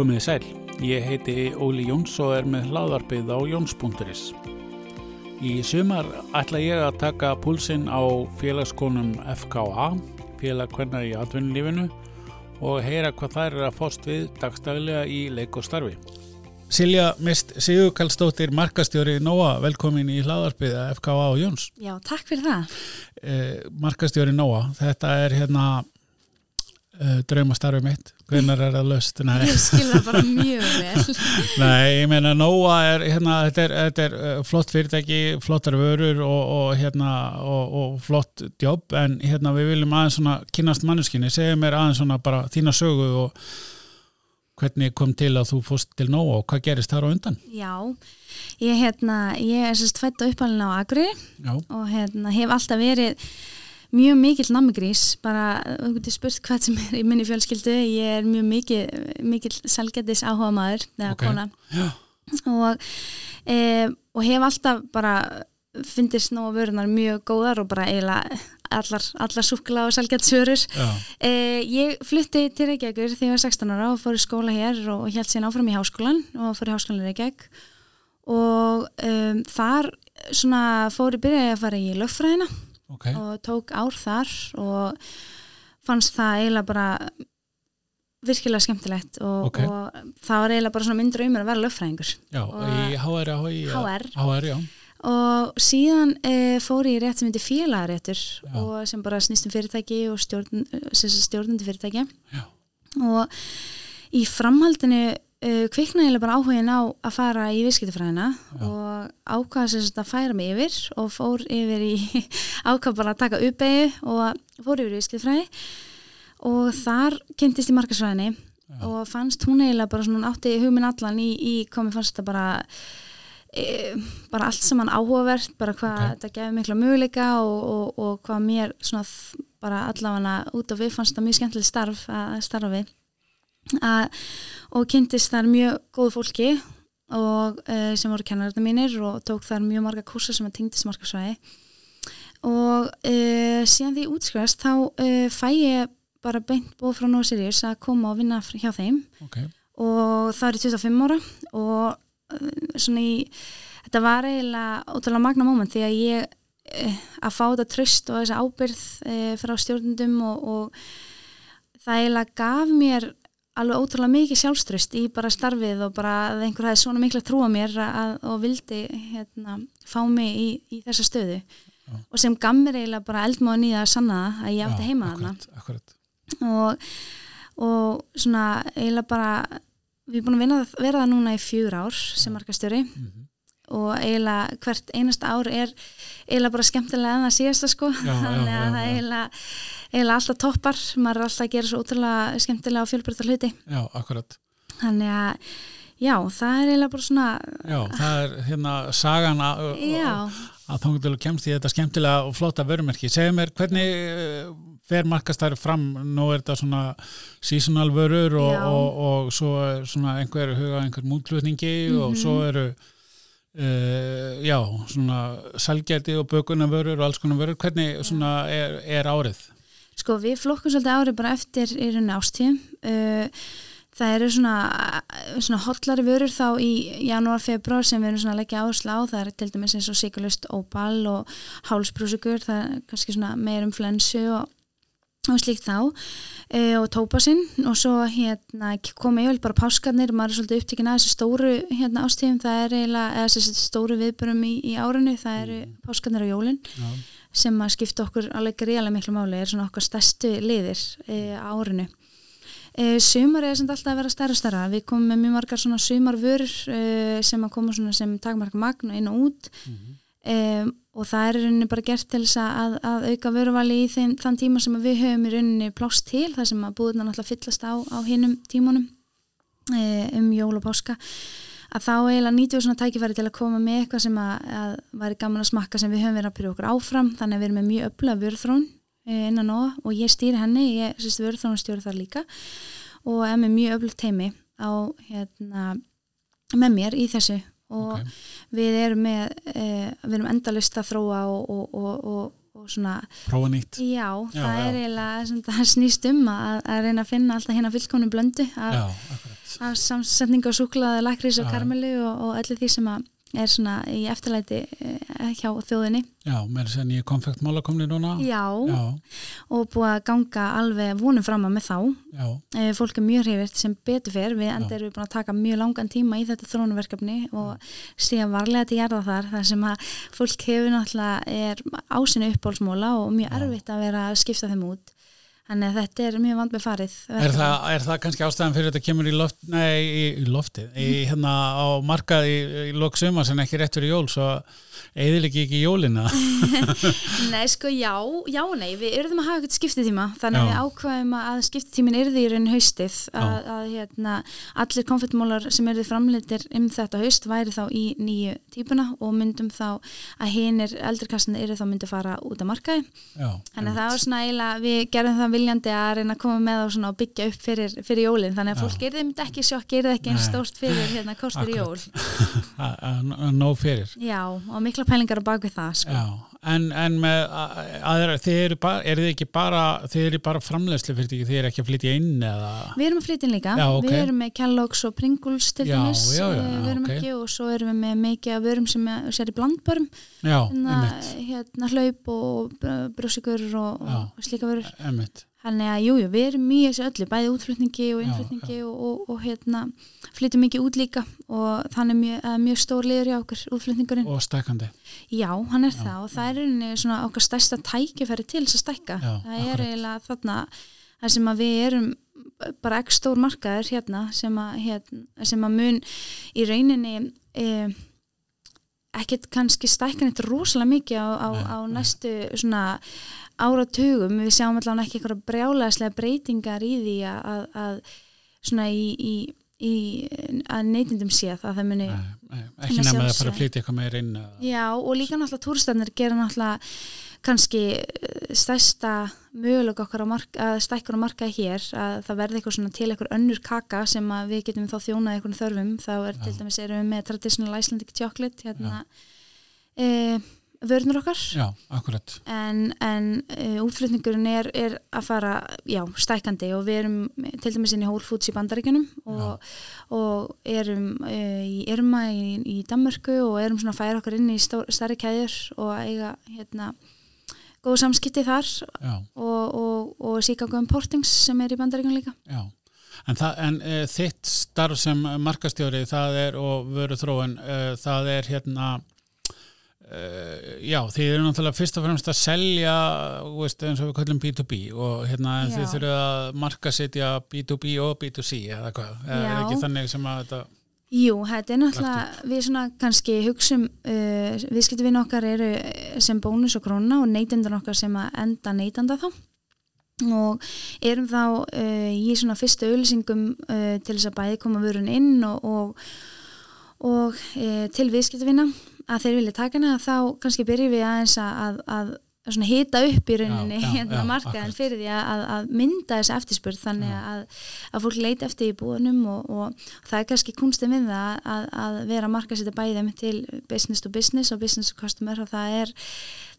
Komiði sæl, ég heiti Óli Jóns og er með hlaðarpið á Jóns.is. Í sumar ætla ég að taka púlsinn á félagskonum FKA, félagkvenna í atvinnulífinu og heyra hvað þær er að fóst við dagstaglega í leik og starfi. Silja Mist Sigurkallstóttir, markastjóri Nóa, velkomin í hlaðarpið FKA á Jóns. Já, takk fyrir það. Eh, markastjóri Nóa, þetta er hérna uh, draumastarfið mitt hvernig er það löst? Nei. Ég skilða bara mjög vel Nei, ég meina Nóa er, hérna, þetta er, þetta er uh, flott fyrirtæki, flottar vörur og, og, hérna, og, og flott jobb en hérna við viljum aðeins svona kynast manneskinni, segja mér aðeins svona bara þína sögu og hvernig kom til að þú fóst til Nóa og hvað gerist þar á undan? Já, ég, hérna, ég er sérst fætt á uppalina á Agri Já. og hérna, hef alltaf verið mjög mikill namigrís bara, þú getur spurt hvað sem er í minni fjölskyldu ég er mjög mikill, mikill selgætis áhuga maður eða okay. kona. Og, e, og hef alltaf bara fundist ná að vörunar mjög góðar og bara eiginlega allar, allar súkla og selgætisvörur e, ég flutti til Reykjavíkur þegar ég var 16 ára og fór í skóla hér og held síðan áfram í háskólan og fór í háskólan Reykjavík. Og um, þar svona fór ég byrjaði að fara í lögfræðina okay. og tók ár þar og fannst það eiginlega bara virkilega skemmtilegt og, okay. og það var eiginlega bara svona myndur um að vera löffræðingur Já, í HR, HR. HR og síðan e, fór ég rétt sem heitir félagaréttur og sem bara snýstum fyrirtæki og stjórn, stjórnandi fyrirtæki Já. og í framhaldinu uh, kviknaði bara áhugin á að fara í viðskiptafræðina og ákvaða sérst að færa mig yfir og fór yfir í ákvað bara að taka uppeyju og fór yfir í viðskiptafræði. Og þar kynntist í markasfræðinni og fannst hún eiginlega bara svona átti hugminn allan í, í komið fannst það bara e, bara allt saman áhugavert bara hvað okay. þetta gefið mikla möguleika og, og, og hvað mér svona bara allavega út af við fannst það mjög skemmtileg starf að starfa við að, og kynntist þar mjög góð fólki og uh, sem voru kennararna mínir og tók þar mjög marga kursa sem að tengdist markasvæði og uh, síðan því útskvæðast þá uh, fæ ég bara beint bóð frá No Sirius að koma og vinna hjá þeim okay. og það er 25 ára og svona í þetta var eiginlega ótrúlega magna móment því að ég að fá þetta tröst og þessa ábyrð frá stjórnundum og, og það eiginlega gaf mér alveg ótrúlega mikið sjálfströst í bara starfið og bara að einhver hafi svona miklu að trúa mér að, og vildi hérna, fá mig í, í þessa stöðu. Já. og sem gaf mér eiginlega bara eldmáð nýða að sanna það að ég átti Já, heima þarna. og, og svona eiginlega bara við erum búin að vera það núna í fjögur ár sem markastjóri. Mm -hmm. Og eiginlega hvert einasta ár er eiginlega bara skemmtilega en það síðasta sko. Þannig að það eiginlega eiginlega alltaf toppar, maður er alltaf að gera svo útrúlega skemmtilega og fjölbreytta hluti. Já, akkurat. Þannig að, já, það er eiginlega bara svona Já, það er hérna sagan að, að þóngutölu kemst í þetta skemmtilega og flotta vörumerki. Segja mér, hvernig eh, fer markastæri fram, nú er þetta svona seasonal vörur og, og, og, og svo er svona einhver huga einhver múlflutningi mm -hmm. og svo mhm. eru Uh, já, svona salgæti og bökunarvörur og alls konar vörur, hvernig er, er árið? Sko við flokkum svolítið árið bara eftir í rauninni ástíðum. Uh, það eru svona, svona hotlari vörur þá í janúar, februar sem við erum svona að leggja áherslu á. Það er til dæmis eins og sigurlust óbal og hálsbrúsugur, það er kannski svona meir um flensu og, og slíkt þá. Uh, og tópasinn og svo hérna komið ég vel bara páskarnir, maður er svolítið upptíkin að þessu stóru hérna ástíðum, það er eiginlega, eða þessu stóru viðbörum í, í árinu, það eru mm. páskarnir og jólinn. Já sem að skipta okkur alveg greiðlega miklu máli er svona okkar stærstu liðir e, árinu e, sumar er sem alltaf að vera stærra stærra við komum með mjög margar svona sumarvörur e, sem að koma svona sem takmarka magn og inn og út mm -hmm. Og það er í rauninni bara gert til þess að, að auka vöruvali í þeim, þann tíma sem við höfum í rauninni plást til það sem að búðurna náttúrulega fyllast á, á hinnum tímunum e, um jól og páska að þá eiginlega nýtjum við svona tækifæri til að koma með eitthvað sem að, að væri gaman að smakka sem við höfum verið að byrja okkur áfram þannig að við erum með mjög öfla vörðrón eh, innan og og ég stýri henni, ég syns vörðrónastjóri þar líka og er með mjög öflugt teimi á hérna með mér í þessu og okay. við erum með e, við erum endalust að þróa og, og, og, og svona prófa nýtt já, já það já. er eiginlega það snýst um að, að reyna að finna alltaf hérna fylgkonu blöndu að, já, akkurat samsetning á súklaði, lakrís og karmelu og, og öllu því sem að er svona í eftirlæti eh, hjá þjóðinni. Já, með þess að nýja konfektmála komni núna. Já, Já, og búið að ganga alveg vonum fram að með þá. Já. Eh, fólk er mjög hrifirt sem betur fyrr við enda erum við búin að taka mjög langan tíma í þetta þrónuverkefni og síðan varlega til gerða þar þar sem að fólk hefur náttúrulega er ásinu uppbólsmóla og mjög erfitt að vera að skipta þeim út Þannig að þetta er mjög vand með farið. Er það, er það kannski ástæðan fyrir þetta kemur í, loft, nei, í, í loftið, í, hérna á markað í, í loksuma sem ekki rétt fyrir jól, svo eðilegi ekki jólina Nei sko já, já nei. Við erum að hafa eitthvað skiptitíma þannig að við ákvæðum að skiptitímin erði í raun haustið að, að hérna, allir konfettmólar sem erði framleitir um þetta haust væri þá í nýju típuna og myndum þá að hinnir eldurkastinu eru þá myndi fara út af markaði. Já, þannig að það var svona eiginlega við gerðum það viljandi að reyna að koma með og byggja upp fyrir, fyrir jólinn þannig að fólk erði myndi ekki sjokk, erði ekki einn stórt fyrir hérna kostur jól. Nó fyrir. Já, og mikla pælingar á bakvið það sko. En, en með aðra, þið eru bara, er þið ekki bara þið eru bara framlegslu fyrir því þið eru ekki að flytja inn eða? Við erum að flytja inn líka. Já, okay. við erum með Kellogg's og Pringles til dæmis, eh, við erum okay. ekki og svo erum við með mikið af vörum sem er, er í blandbörum. Hérna, hérna hlaup og brjósikur og, og slíka vörur. Emitt Þannig að jújú, jú, við erum mjög þessu öllu, bæði útflutningi og innflutningi já, já. og, og, og hérna, flyttum mikið út líka og þannig mjög, mjög stór liður í okkur, útflutningurinn. Og stækandi. Já, hann er já, það og það er svona okkar stærsta tækifæri til þess að stækka. það akkurat. er eiginlega þarna það sem að við erum bara ekki stór markaður hérna sem að, hérna, sem að mun í rauninni eh, ekkert kannski stækka neitt rosalega mikið á, á, á næstu svona áratugum, við sjáum allavega ekki eitthvað brjálæðslega breytingar í því að, að svona í, í, í að neytindum sé að það muni nei, ekki nefn að það fara að flytja eitthvað meir inn Já og líka náttúrulega túrstæðnir gera náttúrulega kannski eh, stærsta möguleg okkar að stækkur á markaði hér að það verði eitthvað svona til eitthvað önnur kaka sem við getum þá þjónað eitthvað þörfum. Þá er Já. til dæmis erum við með traditional Icelandic chocolate hérna eða vörnur okkar. Já, akkurat. En, en uh, útflutningurinn er, er að fara, já, stækandi og við erum til dæmis inn í Whole Foods í bandaríkunum og, og erum uh, í Irma í, í Danmörku og erum svona að færa okkar inn í starri kæður og eiga hérna góð samskipti þar og, og, og síkangum portings sem er í bandaríkunum líka. Já. En, það, en e, þitt starf sem markastjóri það er og vöru þróun e, það er hérna já, þið eru náttúrulega fyrst og fremst að selja veist, eins og við kallum B2B og hérna já. þið þurfum að marka setja B2B og B2C eða hvað, eða er ekki þannig sem að þetta Jú, þetta er náttúrulega við svona kannski hugsum uh, viðskiptuvinn okkar eru sem bónus og króna og neytendur okkar sem að enda neytanda þá. Og erum þá uh, í svona fyrstu auðlýsingum til þess að bæði koma vörun inn og, og, og til viðskiptuvinna að þeir vilja taka hana þá kannski byrjum við aðeins að, að, að hita upp í rauninni hérna markaðin fyrir því að, að mynda þessi eftirspurð þannig að fólk leiti eftir í búinum og, og það er kannski kunstið við það að vera markað sér bæðið til business to business og business to customer og það er,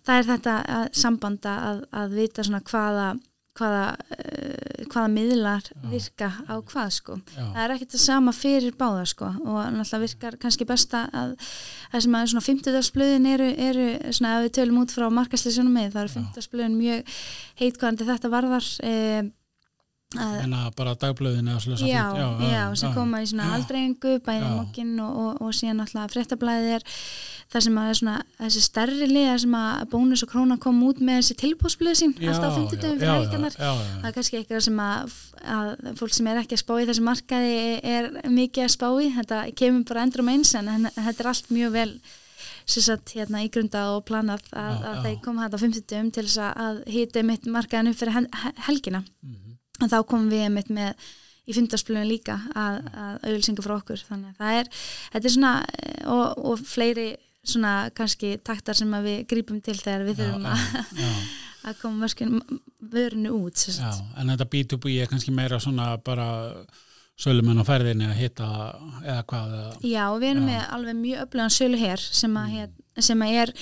það er þetta sambanda að vita svona hvaða hvaða, uh, hvaða miðlar virka á hvað sko. Já. það er ekkert það sama fyrir báða sko og náttúrulega virkar kannski besta að það sem að svona 50-dagsblöðin eru, eru svona ef við tölum út frá markasleysjónum með það eru 50-dagsblöðin mjög heitkvæðandi þetta varðar eh, en að bara dagblöðin já, já, já, sem koma í svona aldreingu bæði mokkinn og, og, og síðan náttúrulega fréttablaðið er það sem að svona, þessi stærri liða sem að bónus og króna kom út með þessi tilbúsblöð sín já, alltaf á 50 dögum fyrir helgarnar. það er kannski eitthvað sem að, að fólk sem er ekki að spá í þessi markaði er mikið að spá í, þetta kemur bara endur um eins en þetta er allt mjög vel sagt, hérna, ígrunda og planað að, já, að þeir koma þetta á 50 dögum til þess að hýta mitt markaðin upp fyrir helgina. Mm -hmm. Og þá komum við mitt með í fundarspilunum líka að, að auðvilsinga frá okkur þannig að það er, þetta er svona og, og fleiri svona kannski taktar sem við grípum til þegar við þurfum að koma vörinu út já, En þetta B2B er kannski meira svona bara sölumenn á færðinni að hitta eða hvað Já, við erum já. með alveg mjög öflugan sölu hér sem, að, mm. sem að er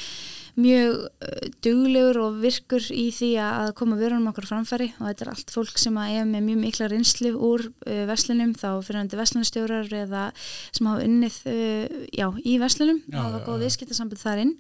mjög uh, duglegur og virkur í því að koma vörunum okkur framfæri. Og þetta er allt fólk sem er með mjög mikla reynslu úr uh, veslinum, þá fyrir hann til veslinustjórar eða sem hafa unnið uh, já, í veslinum og hafa góð viðskiptasambund þar inn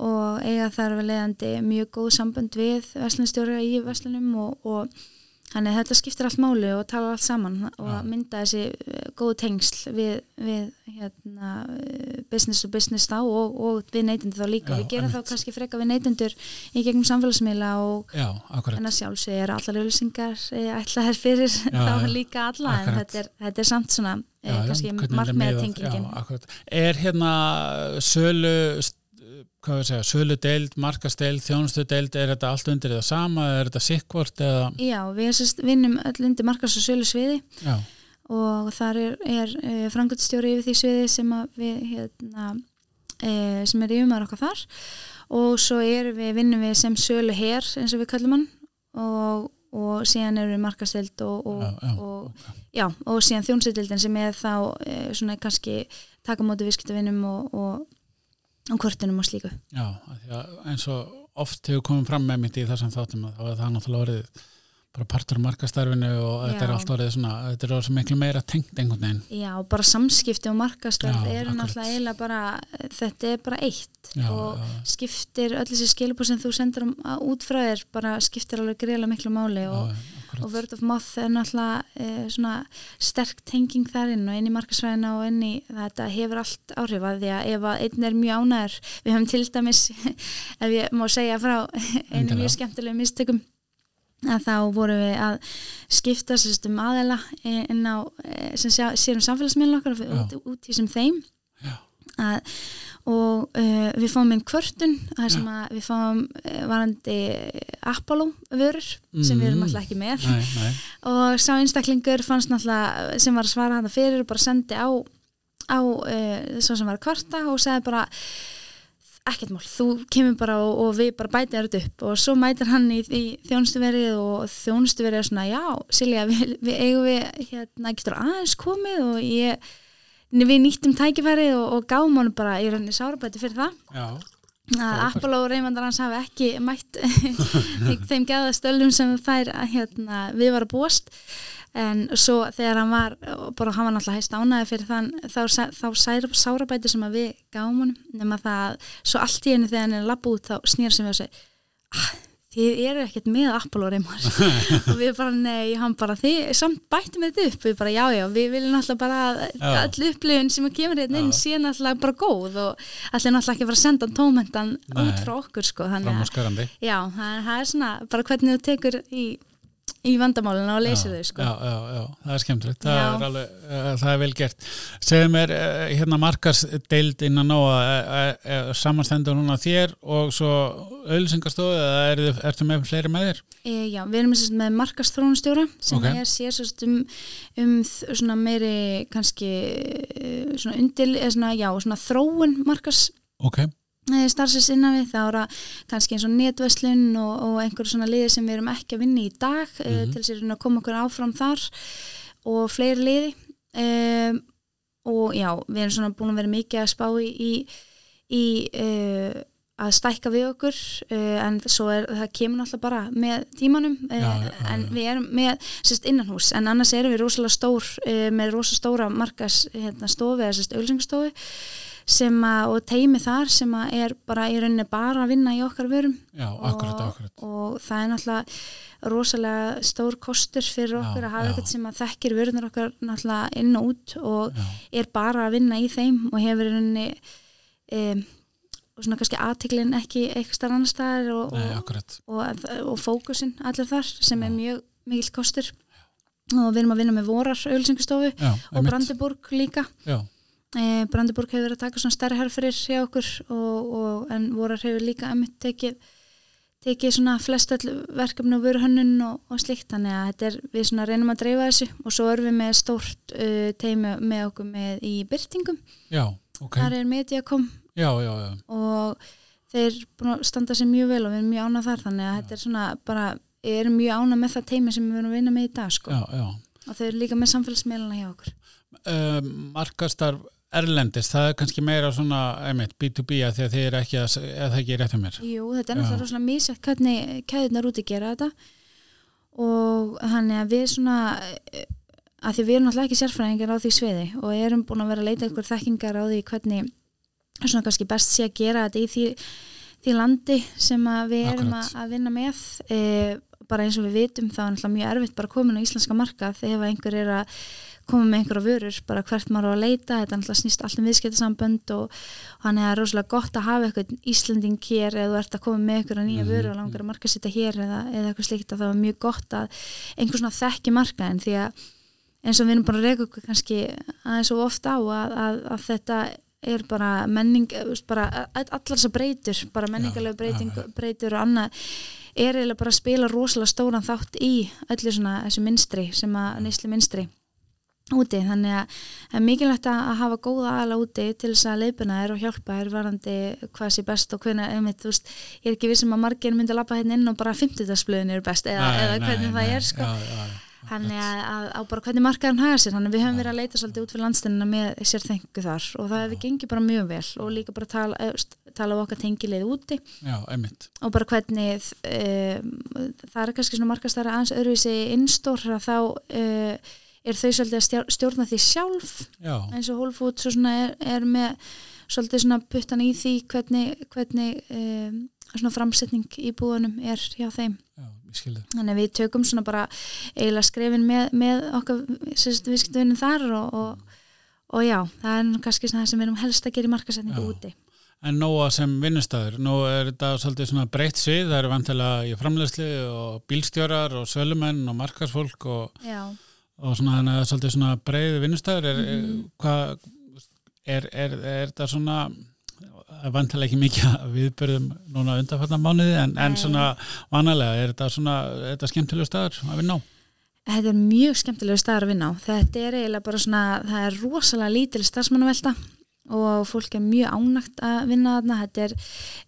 og eiga þar við leiðandi mjög góð sambund við veslinustjórar í veslinum og, og Þannig að þetta skiptir allt máli og tala allt saman og ja. mynda þessi eh, góð tengsl við, við hérna, eh, business to business þá og, og við neytundur þá líka. Já, við gerum þá kannski freka við neytundur í gegnum samfélagsmiðla og en að sjálfsög er allar auðvilsingar eh, ætlaðar fyrir Já, þá líka alla akkurat. en þetta er, þetta er samt svona Já, kannski markmiðatengingin. Er hérna sölu hvað við segja, sölu deild, markasteild, þjónustu deild, er þetta allt undir það sama er þetta sikkvort eða? Já, við vinnum öll undir markast og sölu sviði Já. og þar er, er eh, frangöldstjóri yfir því sviði sem við hérna, e, sem er yfirmar okkar þar og svo er við, vinnum við sem sölu hér eins og við kallum hann og, og síðan eru við markasteild og, og, já, já, og, okay. já, og síðan þjónustu sem er þá e, svona kannski taka móti viðskiptavinnum og og kvörtunum og slíku Já, eins og oft hefur komið fram með mitt í þessum þáttum þá er það náttúrulega orðið bara partur af markastarfinu og Já. þetta er allt orðið svona, þetta er orðið miklu meira tengt einhvern veginn. Já, bara samskipti og markastarf er náttúrulega eiginlega bara þetta er bara eitt Já, og ja. skiptir öll þessi skilubú sem þú sendur um út frá þér bara skiptir alveg greiðlega miklu máli og, og Word of Mouth er náttúrulega e, svona sterk tenging þar inn og inn í markasvæðina og inn í þetta hefur allt áhrif að því að ef að einn er mjög ánæður, við höfum til dæmis ef ég má segja frá einu mjög skemmtilegu mistökum að þá voru við að skipta sérstum aðela inn á eh, sem sérum samfélagsmiðlun okkar út, út í sem þeim að, og uh, við fáum einn kvörtun þar sem að við fáum uh, varandi Apollo vörur mm. sem við erum mm. alltaf ekki með nei, nei. og sá einstaklingur fannst alltaf sem var að svara hann fyrir og bara sendi á, á uh, svo sem var að kvarta og segði bara ekkert mál, þú kemur bara og, og við bara bætið þetta upp og svo mætir hann í, í þjónustuverið og þjónustuverið er svona, já, Silja við, við eigum við, hérna, getur aðeins komið og ég, við nýttum tækifærið og, og gáum hann bara í rauninni sárabæti fyrir það. Já, að Apollo og Reymandar hans hafi ekki mætt þeim geða stöldum sem þær, hérna, við varum búast. En svo þegar hann var bara hann var náttúrulega hægst ánæði fyrir þann þá, þá sær, sárabæti sem við gáum hann nema það svo allt í henni þegar hann er lapp út þá snýr sem við og segi ah, þið eru ekkert með Apollo reymar og við bara nei, hann bara þið samt bættum við þetta upp, við bara já já við viljum náttúrulega bara all upplifun sem kemur hérna inn síðan náttúrulega bara góð og allir náttúrulega ekki fara að senda tómendan út frá okkur sko þannig að já, það er svona bara hvernig þú tekur í í vandamálinu og leysir þau sko. Já, já, já, það er skemmtilegt það er, alveg, uh, það er vel gert segðu mér, uh, hérna markasdeild innan á að samanstendur hún að þér og svo auðvilsingastofu eða er ertu með fleiri með þér? E, já, við erum með markastrónustjóra sem okay. er sér um, um svona meiri kannski svona undil, eða svona, já, svona þróun markas ok starfsins innan við, þá er það kannski eins og netverslun og, og einhverjum svona liði sem við erum ekki að vinna í dag mm -hmm. til þess að koma okkur áfram þar og fleiri liði. Um, og já, við erum svona búin að vera mikið að spá í, í, í uh, að stækka við okkur uh, en svo er það kemur náttúrulega bara með tímanum uh, já, já, en við erum með sérst innanhús en annars erum við rosalega stór með rosalega stóra markas hérna, stofi eða sérst auðvilsingastofi að, og teimi þar sem er bara í rauninni bara að vinna í okkar vörum. Já, akkurat, og, akkurat. og það er náttúrulega rosalega stór kostur fyrir okkur já, að hafa eitthvað sem að þekkir vörunar okkar náttúrulega inn og út og já. er bara að vinna í þeim og hefur í rauninni um, og svona kannski aðtiklinn ekki eitthvað starf annar staðar og, og, og fókusin allir þar sem er mjög mikil kostur. Og við erum að vinna með vorar auðvilsingustofu og Brandeburg líka. Já E, Brandenburg hefur verið að taka svona stærri herrferir hjá okkur og, og, en vorar hefur líka emitt tekið tekið svona flest verkefni og vöruhönnun og, og slikt þannig að þetta er, við svona reynum að dreifa þessu og svo erum við með stórt uh, teimi með okkur með í byrtingum já, okay. þar er Mediacom. Já, já, og þeir standa sér mjög vel og við erum mjög ánað þar. Þannig að þetta er svona bara, við erum mjög ánað með það teimi sem við erum að vinna með í dag sko. og þau eru líka með samfélagsmeilana hjá okkur. Um, Markastarf erlendist, það er kannski meira svona einmitt, B2B að því að þið er ekki að, að það er rétt um mér. Jú, þetta er náttúrulega rosalega mísætt hvernig keðunar úti gera þetta. Og þannig að við svona að því við erum náttúrulega ekki sérfræðingar á því sviði og erum búin að vera að leita ykkur þekkingar á því hvernig svona kannski best sé að gera þetta í því, því landi sem við erum að, að vinna með. E, bara eins og við vitum þá er náttúrulega mjög erfitt bara að koma inn á íslenska marka þegar einhver er að koma með einhverja vörur, bara hvert maður á að leita þetta er náttúrulega snýst allir viðskiptasambönd og, hann er rosalega gott að hafa eitthvað Íslanding hér eða þú ert að koma með einhverja nýja mhm. vörur og langar að marka sitta hér eða, eða eitthvað slíkt að það var mjög gott að einhver svona þekki marka en því að eins og við erum bara að reyka okkur kannski aðeins og ofta á að, að, að þetta er bara menning bara allar þessar breytur bara menningarlega breytur og annað er eiginlega bara að spila rosalega stóran þátt í öllu svona þessu minstri sem að neysli minstri úti. Þannig að það er mikilvægt að hafa góða aðala úti til þess að leipina er og hjálpa er varandi hvað sé best og hvernig, þú veist, ég er ekki vissum að margir myndi að lappa hérna inn og bara 50-dagsblöðin eru best eða, nei, eða hvernig nei, það nei, er sko. Já, já, þannig að, að á bara hvernig markaðan haga sér. Þannig að við höfum verið að leita svolítið út fyrir landstænina með sér þengu þar og það hefur gengið bara mjög vel og líka bara tala, eh, tala á okkar tengilið úti. Já, og bara hvernig um, það er kannski svona markastæra aðeins öðruvísi innstór þá uh, er þau svolítið að stjórna því sjálf? Já. eins og Whole Foods er, er með svolítið svona puttan í því hvernig, hvernig um, svona framsetning í búinum er hjá þeim. Já þannig að við tökum svona bara eiginlega skrefin með, með okkar viðskiptunum þar og, og, og já, það er kannski það sem við erum helst að gera í markasetningu úti. En nóga sem vinnustæður, nú er þetta svolítið svona breytt svið, það eru vantilega í framlegsli og bílstjórar og sölumenn og markasfólk og, og svona að það er svolítið svona breyði vinnustæður, er, mm hvað, er, er, er þetta svona vantilega ekki mikið viðbörðum núna undanfattan mánuði en, en svona vanalega er þetta svona er þetta skemmtilegu staðar að vinna á? Þetta er mjög skemmtilegu staðar að vinna á. Þetta er eiginlega bara svona það er rosalega lítil starfsmannavelta og fólk er mjög ánægt að vinna þarna. Þetta er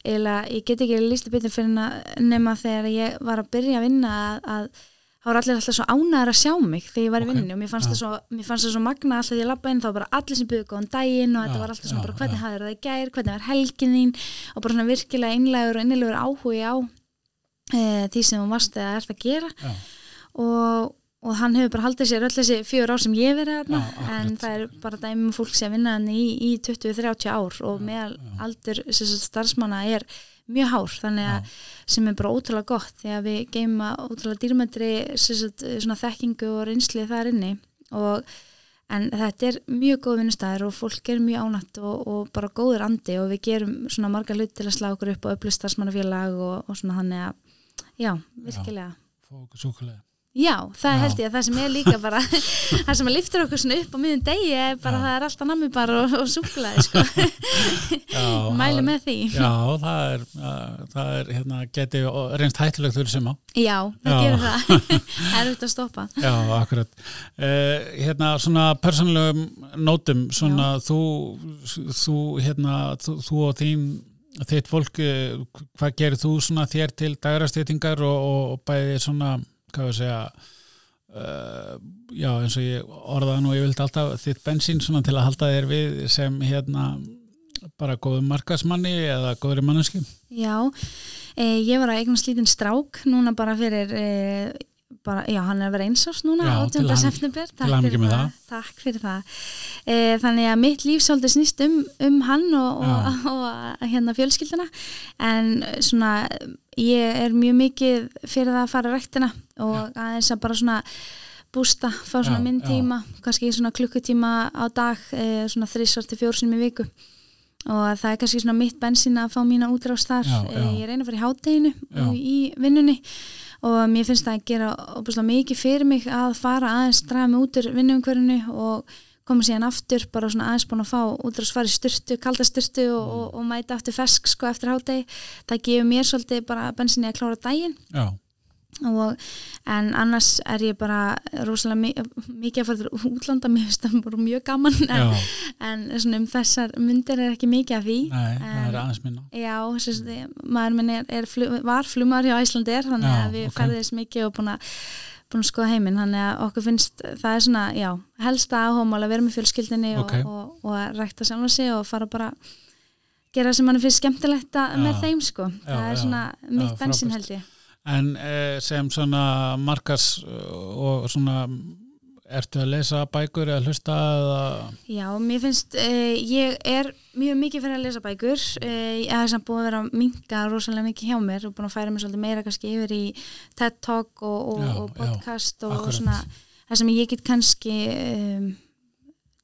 eiginlega, ég get ekki lísta betur fyrir nema þegar ég var að byrja að vinna að, að þá var allir alltaf svo ánæður að sjá mig þegar ég var í okay. vinnu og mér fannst það ja. svo, svo magna alltaf því ég lappa inn þá bara allir sem byggði góðan daginn og ja, þetta var alltaf svona ja, bara hvernig hafði það í gær, hvernig var helgin þín? Og bara svona virkilega innlegur og innilegur áhugi á e, því sem hún varst eða ert að gera. Og, og hann hefur bara haldið sér öll þessi fjör ár sem ég verið aðna en það er bara dæmum fólk sem vinna hann í, í 20-30 ár og meðal aldur starfsmanna er mjög hár þannig að Já. sem er bara ótrúlega gott því að við geima ótrúlega dýrmættri svona þekkingu og reynsli þar inni. Og en þetta er mjög góð vinnustæðir og fólk er mjög ánætt og, og bara góður andi og við gerum svona marga hlut til að slá okkur upp og upplýst starfsmannafélag og, og svona þannig að já, virkilega. Já, Já, það Já. held ég að það sem er líka bara það sem að liftur okkur svona upp á miðun degi er bara Já. það er alltaf nammi bara og, og súklaði sko. Mæli með því. Já, það er, það er hérna, geti reynst hættilegt þurr sem á Já, það Já. gerir það. Það er út að stoppa. Já, akkurat. Uh, Hérna, svona persónulegum nótum svona þú, þú hérna, þú, þú og þín þitt fólk, eh, hvað gerir þú svona þér til dagrastýtingar og, og bæði svona hvað við segja uh, já eins og ég orðaði nú ég vildi alltaf þitt bensín svona til að halda þér við sem hérna bara góðum markasmanni eða góður í manneski Já, eh, ég var að eignast lítinn strák núna bara fyrir eh, bara, já, hann er að vera einsás núna já, 18. september. Takk fyrir það, það. Takk fyrir það. E, þannig að mitt líf svolítið snýst um, um hann og, og, og hérna fjölskyldina en svona ég er mjög mikið fyrir það að fara rættina og já. aðeins að bara svona bústa, fá svona já, minn tíma kannski svona klukkutíma á dag e, svona þrísvar til fjórsunum í viku. Og það er kannski svona mitt bensin að fá mína útrást þar, e, ég reyna að fara í hátteginu í vinnunni og mér finnst það að gera óbúslega mikið fyrir mig að fara aðeins draga mig út úr vinnumhverfinu og koma síðan aftur, bara svona aðeins búin að fá út að svara í styrtu, kalda styrtu og, og, og mæta aftur fesk sko eftir hátegi það gefur mér svolítið bara bensinni að klára daginn. Já Og, en annars er ég bara rosalega mi mikið að fara til útlanda mér finnst það bara mjög gaman en, en um þessar myndir er ekki mikið af því Nei, en, það er aðeins minna. Já, sérst, maður minn er, er flu, var flumar hjá Æslandir þannig já, að við okay. ferðum þess mikið og búin að búin að skoða heiminn þannig að okkur finnst það er svona, já, helsta áhómál að vera með fjölskyldinni okay. og, og, og að rækta sjálf sig og fara bara gera sem mann finnst skemmtilegt með þeim sko, já, það er já, svona mitt bensin held ég En eh, sem svona markas og svona Ertu að lesa bækur eða hlusta eða? Já, mér finnst, uh, ég er mjög mikið fyrir að lesa bækur, uh, ég hef samt búin að vera að minga rosalega mikið hjá mér og búin að færa mér svolítið meira kannski yfir í TED Talk og, og, já, og podcast já, og, og svona það sem ég get kannski um,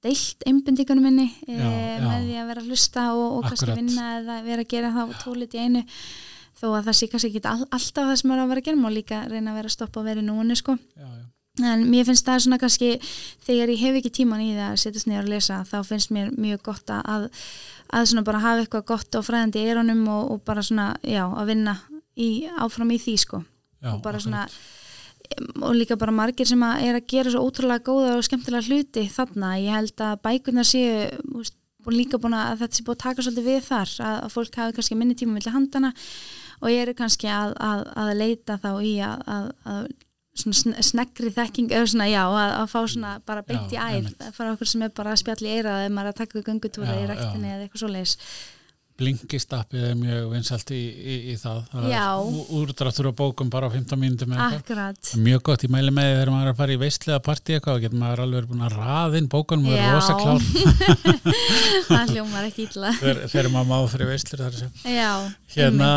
deilt einbindíkunum minni já, með því að vera að hlusta og kannski vinna eða vera að gera það tólit í einu þó að það sé kannski ekki all, alltaf það sem er að vera að gera og líka reyna að vera að stoppa og vera í núinu sko. Já, já. En mér finnst það svona kannski þegar ég hef ekki tíman í það að setjast niður og lesa þá finnst mér mjög gott að að svona bara hafa eitthvað gott og fræðandi í eironum og, og bara svona, já, að vinna í, áfram í því sko. Og bara svona og líka bara margir sem að er að gera svo ótrúlega góða og skemmtilega hluti þarna. Ég held að bækurna séu og líka búin að þetta sé búin að taka svolítið við þar að, að fólk hafi kannski minni tíma mellir handana og ég eru kannski að, að, að leita þá í að svona sneggri þekking eða svona já að, að fá svona bara beint í æð að fara okkur sem er bara að spjalla í eirað eða maður að taka gungutúra í rættinni eða eitthvað svo leiðis Blinkistappið er mjög vinsalt í, í, í það. það úrdráttur á bókum bara á 15 mínutum mjög gott, ég mæli með þegar maður er að fara í veistlega partí eitthvað og getur maður alveg búin að raðinn bókunum og er rosa klár það hljómar ekki ítla þegar maður máður fyrir veistlur hérna,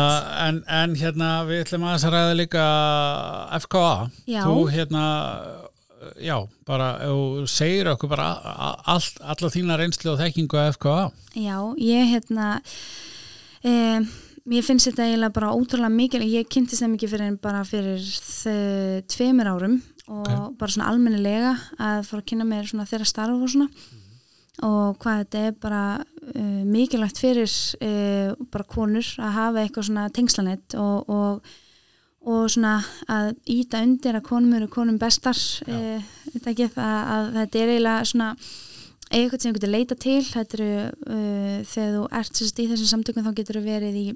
en, en hérna við ætlum að það ræða líka FKA Já. þú hérna já, bara segir okkur bara all, alla þína reynslu og þekkingu af FKA Já, ég hérna um, ég finnst þetta eiginlega bara ótrúlega mikil ég kynntist það mikið fyrir bara fyrir tveimur árum og okay. bara svona almennilega að fara að kynna mér svona þeirra starf og svona mm. og hvað þetta er bara uh, mikilvægt fyrir uh, bara konur að hafa eitthvað svona tengslanett og, og og svona að íta undir að konum eru konum bestar. E, ekki, að, að þetta er eiginlega svona eitthvað sem þú getur leita til. Þetta eru uh, þegar þú ert sérst í þessum samtökum þá getur þú verið í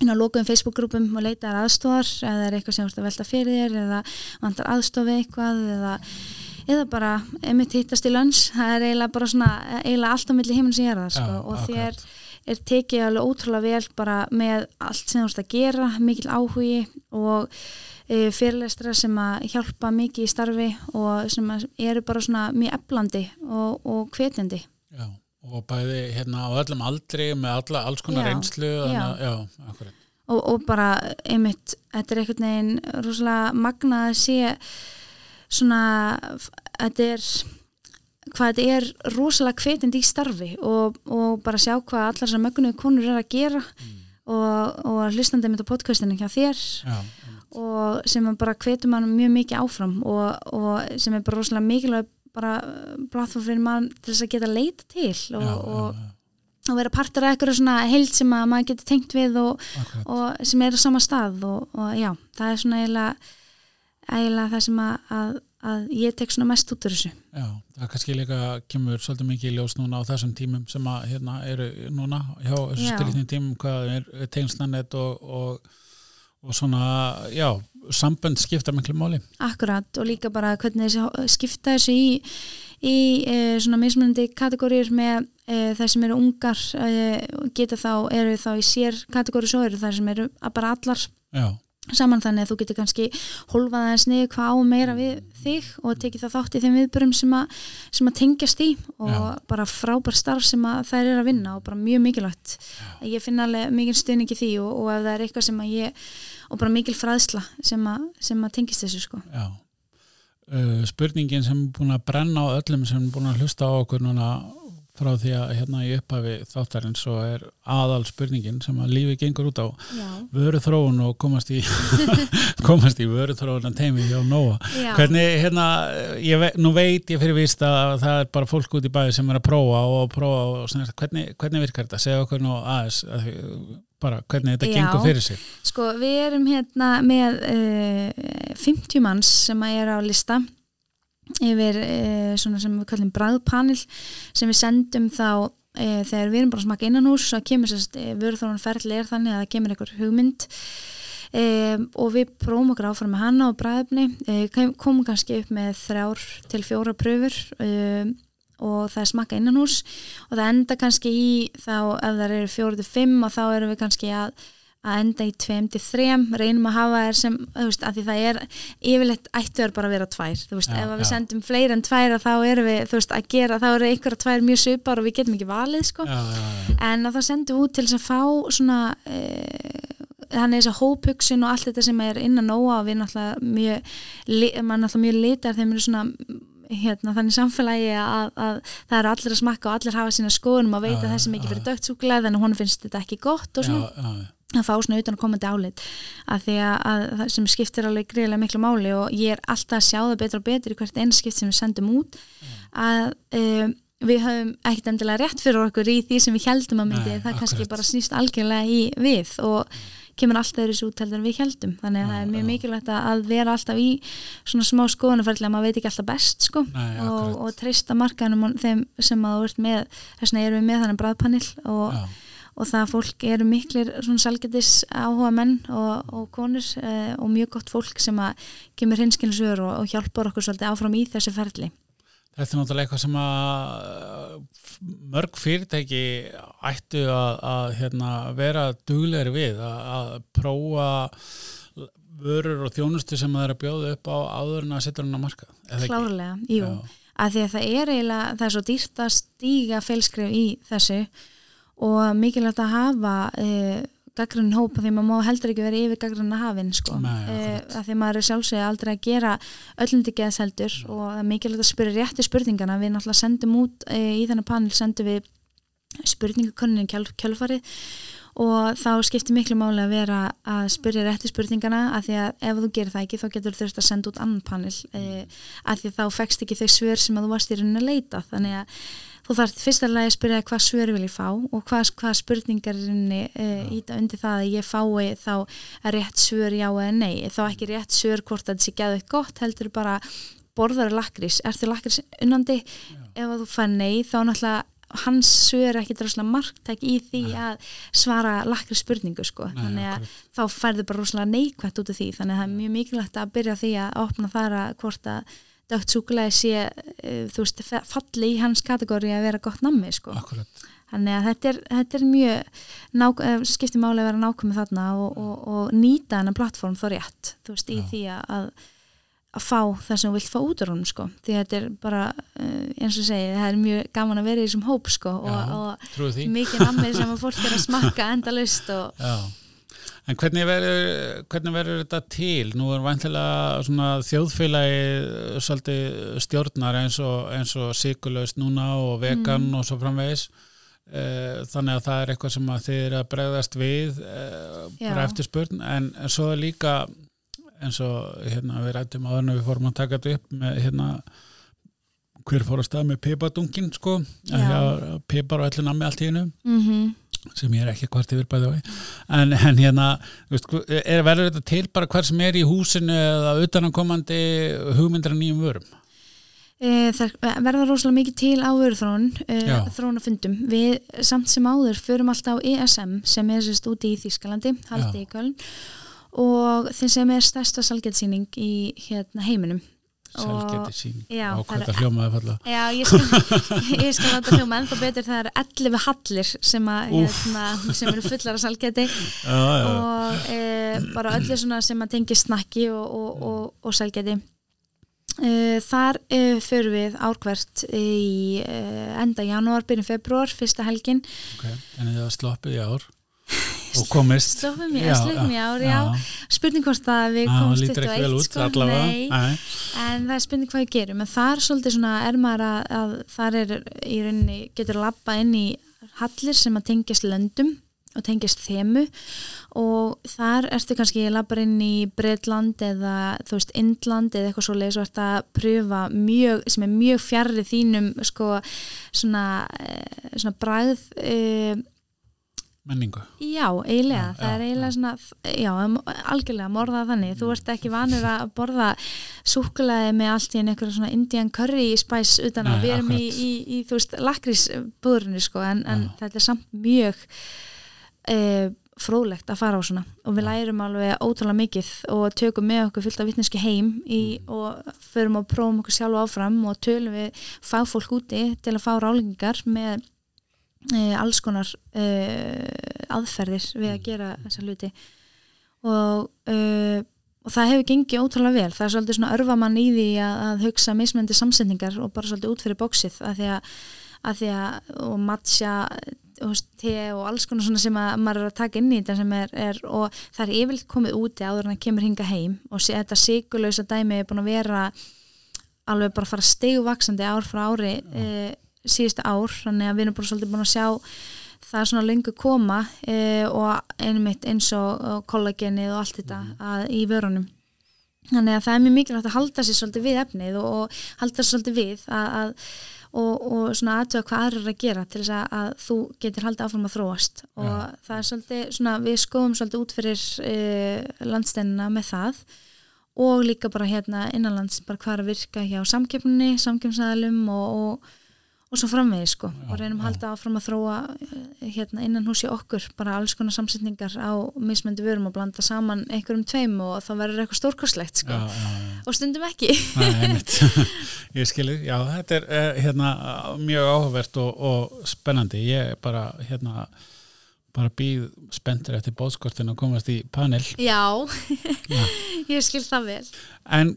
lókuðum Facebook-grúpum og leita aðstofar eða er eitthvað sem þú ert að velta fyrir þér eða vantar aðstofi eitthvað eða, eða bara emitt hittast í lönns það er eiginlega bara svona eiginlega allt á milli heiminn sem ég er það sko, og akkurat. þér er tekið alveg ótrúlega vel bara með allt sem þú ert að gera, mikil áhugi og e, fyrirlestra sem að hjálpa mikið í starfi og sem eru bara svona mjög eflandi og, og hvetjandi. Já, og bæði hérna á öllum aldri með alla, alls konar já, reynslu. Já, já akkurat. Og, og bara einmitt, þetta er einhvern veginn rosalega magnað að sé svona, þetta er hvað þetta er rosalega hvetjandi í starfi og, og bara sjá hvað allar þessar mögnuðu konur er að gera mm. og, og hlustandi með podcastinu hjá þér Já, og sem bara hvetum mann mjög mikið áfram og, og sem er bara rosalega mikilvæg bara platform fyrir mann til þess að geta leita til og, já, og, og vera partur af eitthvað svona heilt sem að maður getur tengt við og sem er á sama stað og já, það er svona eiginlega, eiginlega það sem að, að að ég tek svona mest út af þessu. Já, það kannski líka kemur svolítið mikið í ljós núna á þessum tímum sem að hérna eru núna hjá þessu stilitnum tímum hvað er tengslanett og, og, og svona, já sambönd skipta miklu máli. Akkurat og líka bara hvernig þessi skipta þessu í, í e, svona mismunandi kategóriur með e, þær sem eru ungar e, geta þá, eru þá í sér kategóri svo eru þær sem eru bara allar. Já saman þannig að þú getur kannski holfað aðeins niður hvað á meira við þig og tekið það þátt í þeim viðbörum sem sem að tengjast í og Já. bara frábær starf sem þær er að vinna og bara mjög mikilvægt Já. ég finna alveg mikil stuðningi því og, og ef það er eitthvað sem að ég og bara mikil fræðsla sem að, sem að tengjast þessu sko uh, Spurningin sem er búin að brenna á öllum sem er búin að hlusta á okkur núna frá því að hérna í upphafi þáttarins og er aðal spurningin sem að lífi gengur út á. Vöru þróun og komast í komast í vöru þróun að teimi hjá Nóa. Hvernig hérna ve nú veit ég fyrir vist að það er bara fólk út í bæði sem er að prófa og prófa og svona, hvernig, hvernig virkar þetta? Segja okkur nú aðeins að, bara hvernig þetta Já. gengur fyrir sig. Sko við erum hérna með uh, eh, 50 manns sem að er á lista yfir e, svona sem við kallum bræðpanel sem við sendum þá e, þegar við erum bara að smaka innan hús og kemur sérst e, vörðþóran ferli er þannig að það kemur einhver hugmynd og við prófum okkur áfram með hana og bræðöfni um, komum kannski upp með þrjár til fjóra pröfur og það er smakka innan hús og það enda kannski í þá ef það eru fjóru til fimm og þá erum við kannski að að enda í 2-3 reynum að hafa þér sem veist, að því það er yfirleitt ættuður bara að vera tvær þú veist, já, ef við já. sendum fleiri en tvær þá erum við, þú veist, að gera, þá eru einhverja tvær mjög svipar og við getum ekki valið sko. já, en það sendum út til að fá svona e, þannig þess að hópugsin og allt þetta sem er innan nóa og við náttúrulega mjög mann náttúrulega mjög litar þeim eru svona hérna, þannig samfélagi að, að það eru allir að smakka og allir hafa sína skoðunum að veita þessi mikið fyrir dögt súkulega þannig að hún finnst þetta ekki gott og svona að fá svona utan að komandi álit að því að, að það sem skiptir alveg greiðilega miklu máli og ég er alltaf að sjá það betur og betur í hvert einskipt sem við sendum út að um, við höfum ekkert endilega rétt fyrir okkur í því sem við heldum að myndi, Nei, það kannski bara snýst algjörlega í við og kemur alltaf þessu út heldur en við heldum þannig að það er mjög mikilvægt að vera alltaf í svona smá skoðanafærlega að maður veit ekki alltaf best sko Nei, og, og treysta markanum þeim sem að þú ert með. Þess og það fólk eru miklir svona salgetis áhuga menn og, og konur eh, og mjög gott fólk sem að kemur hinskilsur og, og hjálpar okkur svolítið áfram í þessi ferli. Þetta er náttúrulega eitthvað sem að mörg fyrirtæki ættu að, að hérna, vera duglegri við að, að prófa vörur og þjónustu sem það er að bjóða upp á áður en að setja hann á marka. Klárlega, jú. Já. Að því að það er eiginlega, það er svo dýrt að stíga felskrif í þessu og mikilvægt að hafa e, gaggrunn hópa því maður má heldur ekki verið yfir gaggrunna hafinn sko. E, að því maður er sjálfsögði aldrei að gera öllundi geðseldur mm. og það er mikilvægt að spyrja rétti spurningana. Við náttúrulega sendum út e, í þennan panel sendum við spurningakonnin kjöl, kjölfarið. Og þá skiptir miklu máli að vera að spyrja rétti spurningana að því að ef þú gerir það ekki þá getur þú þurft að senda út annan panel. Að því að þá fekst ekki þau svör sem að þú varst í rauninni að leita. Þannig að þú þarf fyrst að læga að spyrja hvað svör vil ég fá og hvað, hvað spurningarinni e, íta undir það að ég fái þá rétt svör já eða nei. Þá ekki rétt svör hvort að þetta sé gæðið gott heldur bara borðar lakrís, er þið lakrís unnandi? Ef þú fær nei þá náttúrulega hans svör ekki droslega marktæk í því nei. að svara lakri spurningu sko, nei, þannig að þá færðu bara rosalega neikvægt út af því, þannig að það er mjög mikilvægt að byrja því að opna þar að hvort að dögt súkulega sé uh, þú veist, falli í hans kategóri að vera gott nammi sko. Akkurat. þannig að þetta er, þetta er mjög nák, uh, skiptir máli að vera nákvæmið þarna og, og, og nýta hennar plattform þó rétt, þú veist, í Já. því að að fá það sem þú vilt fá út úr hún sko, því þetta er bara uh, eins og segi, það er mjög gaman að vera í þessum hóp sko Já, og, og mikið nammið sem að fólk er að smakka endalust og Já En hvernig verður, hvernig verður þetta til? Nú er vantilega þjóðfélagi svolítið stjórnar eins og, og síkulegst núna og vegan mm. og svo framvegis. Eh, þannig að það er eitthvað sem þið er að bregðast við eh, bara eftir spurn. En, en svo er líka eins og hérna, við rættum á þannig að við fórum að taka þetta upp með hérna, hver fór að stað með peipadungin sko. Peipar og allir nammi allt í hennu. Mm sem ég er ekki hvort yfir bæði en, en hérna, veist, er verður þetta til bara hver sem er í húsinu eða utanakomandi hugmyndra nýjum vörum? E, það verður rosalega mikið til á vöruþrón e, þrónafundum. Við samt sem áður förum alltaf á ESM sem er sérst úti í Þýskalandi, haldi í Köln og þeim sem er stærsta salgetsýning í hérna, heiminum Selgeti sín. og hvað þetta hljómaði falla Já, ég skal, láta hljóma ennþá betur. Það eru 11 hallir sem, að, hérna, sem eru fullar af salgeti og e, bara öllu sem að tengi snakki og, og, og, og salgeti e, Þar e, fyrir við árkvært í e, enda janúar, byrjum februar, fyrsta helgin. Okay. En það sloppið í ár og komist. Slófum ég ár, já, spurning hvort að við komumst upp á eitt sko, nei, en það er spurning hvað við gerum. En það er svolítið svona, er maður að, að þar er í rauninni, getur lappa inn í hallir sem að tengjast löndum og tengjast þemu. Og þar ertu kannski að lappa inn í Breitland eða þú veist Indland eða eitthvað svo leiðis og ert að pröfa mjög, sem er mjög fjarrið þínum sko svona, eh, svona bræð eða menningu. Já, eiginlega, já, það er eiginlega svona, já, algjörlega morða þannig, þú ert ekki vanur að borða súkulæði með allt í einhverja svona indian curry spice utan að við erum í, í, í, þú veist, lakrísbúðurinu sko, en, en þetta er samt mjög eh, fróðlegt að fara á svona. Og við lærum alveg ótrúlega mikið og tökum með okkur fyllt af vittneski heim í, mm. og förum og prófum okkur sjálf áfram og tölum við fagfólk úti til að fá rálingar með e, alls konar e, aðferðir við að mm. gera þessa hluti. Og, e, og það hefur gengið ótrúlega vel. Það er svolítið svona örfamann í því að, að hugsa mismöndi samsetningar og bara svolítið út fyrir bóksið að því að, að því að og matcha te og alls konar svona sem að maður er að taka inn í þetta sem er, er og það er yfirleitt komið úti áður en það kemur hinga heim og sé, þetta sigurlausa dæmi er búin að vera alveg bara að fara stegvaksandi ár frá ári e, síðustu ár, þannig að við erum bara svolítið búin að sjá það svona lengur koma e, og einmitt eins og, kollagenið og allt þetta mhm. að, í vörunum þannig að það er mjög mikilvægt að halda sér svolítið við efnið og, og halda sér svolítið við að, að og, og svona aðtöða hvað aðra er að gera til þess að, að þú getur haldið áfram að þróast og ja. það er svolítið svona við skoðum svolítið út fyrir e, landsteinina með það og líka bara hérna innanlands bara hvað er að virka hjá samkeppninni samkeppnsæðalum og, og og svo framvegi sko. Já, og reynum að halda áfram að þróa eh, hérna innan húsi okkur bara alls konar samsetningar á mismöndi vörum og blanda saman einhverjum tveim og þá verður eitthvað stórkostlegt sko. Já, já, og stundum ekki. Nei, Ég skilji, já þetta er eh, hérna mjög áhugavert og, og spennandi, ég bara hérna bara býð spenntur eftir bóðskortin og komast í panel. Já, ég skil það vel. En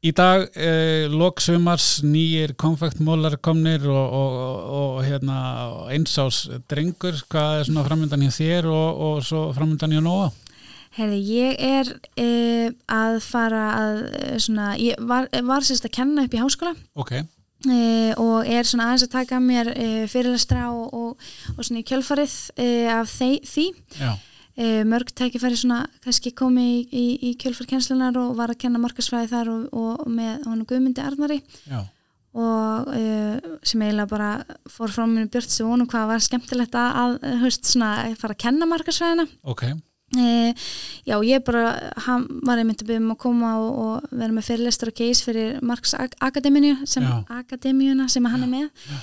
Í dag eh, loksumars nýjir konfektmólar komnir og, og, og, og hérna, einsás drengur, hvað er svona framöndan hjá þér og svo framöndan hjá Nóa? Herði, ég er eh, að fara að eh, svona, ég var, var sérst að kenna upp í háskóla okay. eh, og er svona aðeins að taka mér eh, fyrirlastra og svona í kjölfarið eh, af því. Já e, mörg tækifæri svona kannski komi í, í, í kjölfarkenslunar og var að kenna markasfræði þar og, og með honu Guðmundi Arnari. Já. og e, sem eiginlega bara fór frá mér björnt sem vonu hvað var skemmtilegt að, höfst, svona, að fara að kenna markasfræðina ok. E, Já, ég bara hann var einmitt að byrja um að koma og, og vera með fyrirlestur og keis fyrir Marks Akademíuna sem, sem hann er með. Já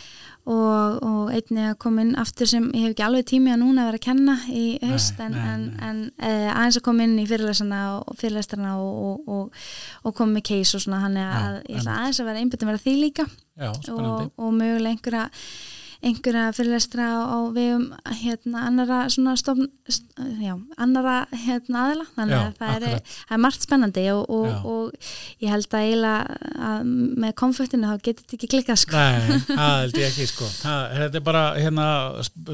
og, og einni að koma inn aftur sem ég hef ekki alveg tími að núna vera að kenna í haust en, en, en eh, aðeins að koma inn í fyrirlæsana og fyrirlæstarna og, og, og koma með case og svona hann er að ég ætla aðeins að vera einbjöndum að vera því líka. Já, og mögulega einhverja einhverja fyrirlestra á vegum hérna annara svona stofn já, annara hérna aðila. Þannig já, að það er, það er margt spennandi og, og, og ég held að eiginlega með konfektinu þá getur þetta ekki klikkað sko. Nei, það held ég ekki sko. Það, þetta er bara hérna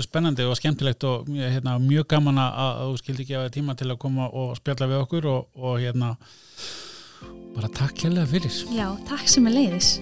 spennandi og skemmtilegt og hérna mjög gaman að þú skildi ekki að tíma til að koma og spjalla við okkur og, og hérna bara takk hérlega fyrir. Já, takk sem er leiðis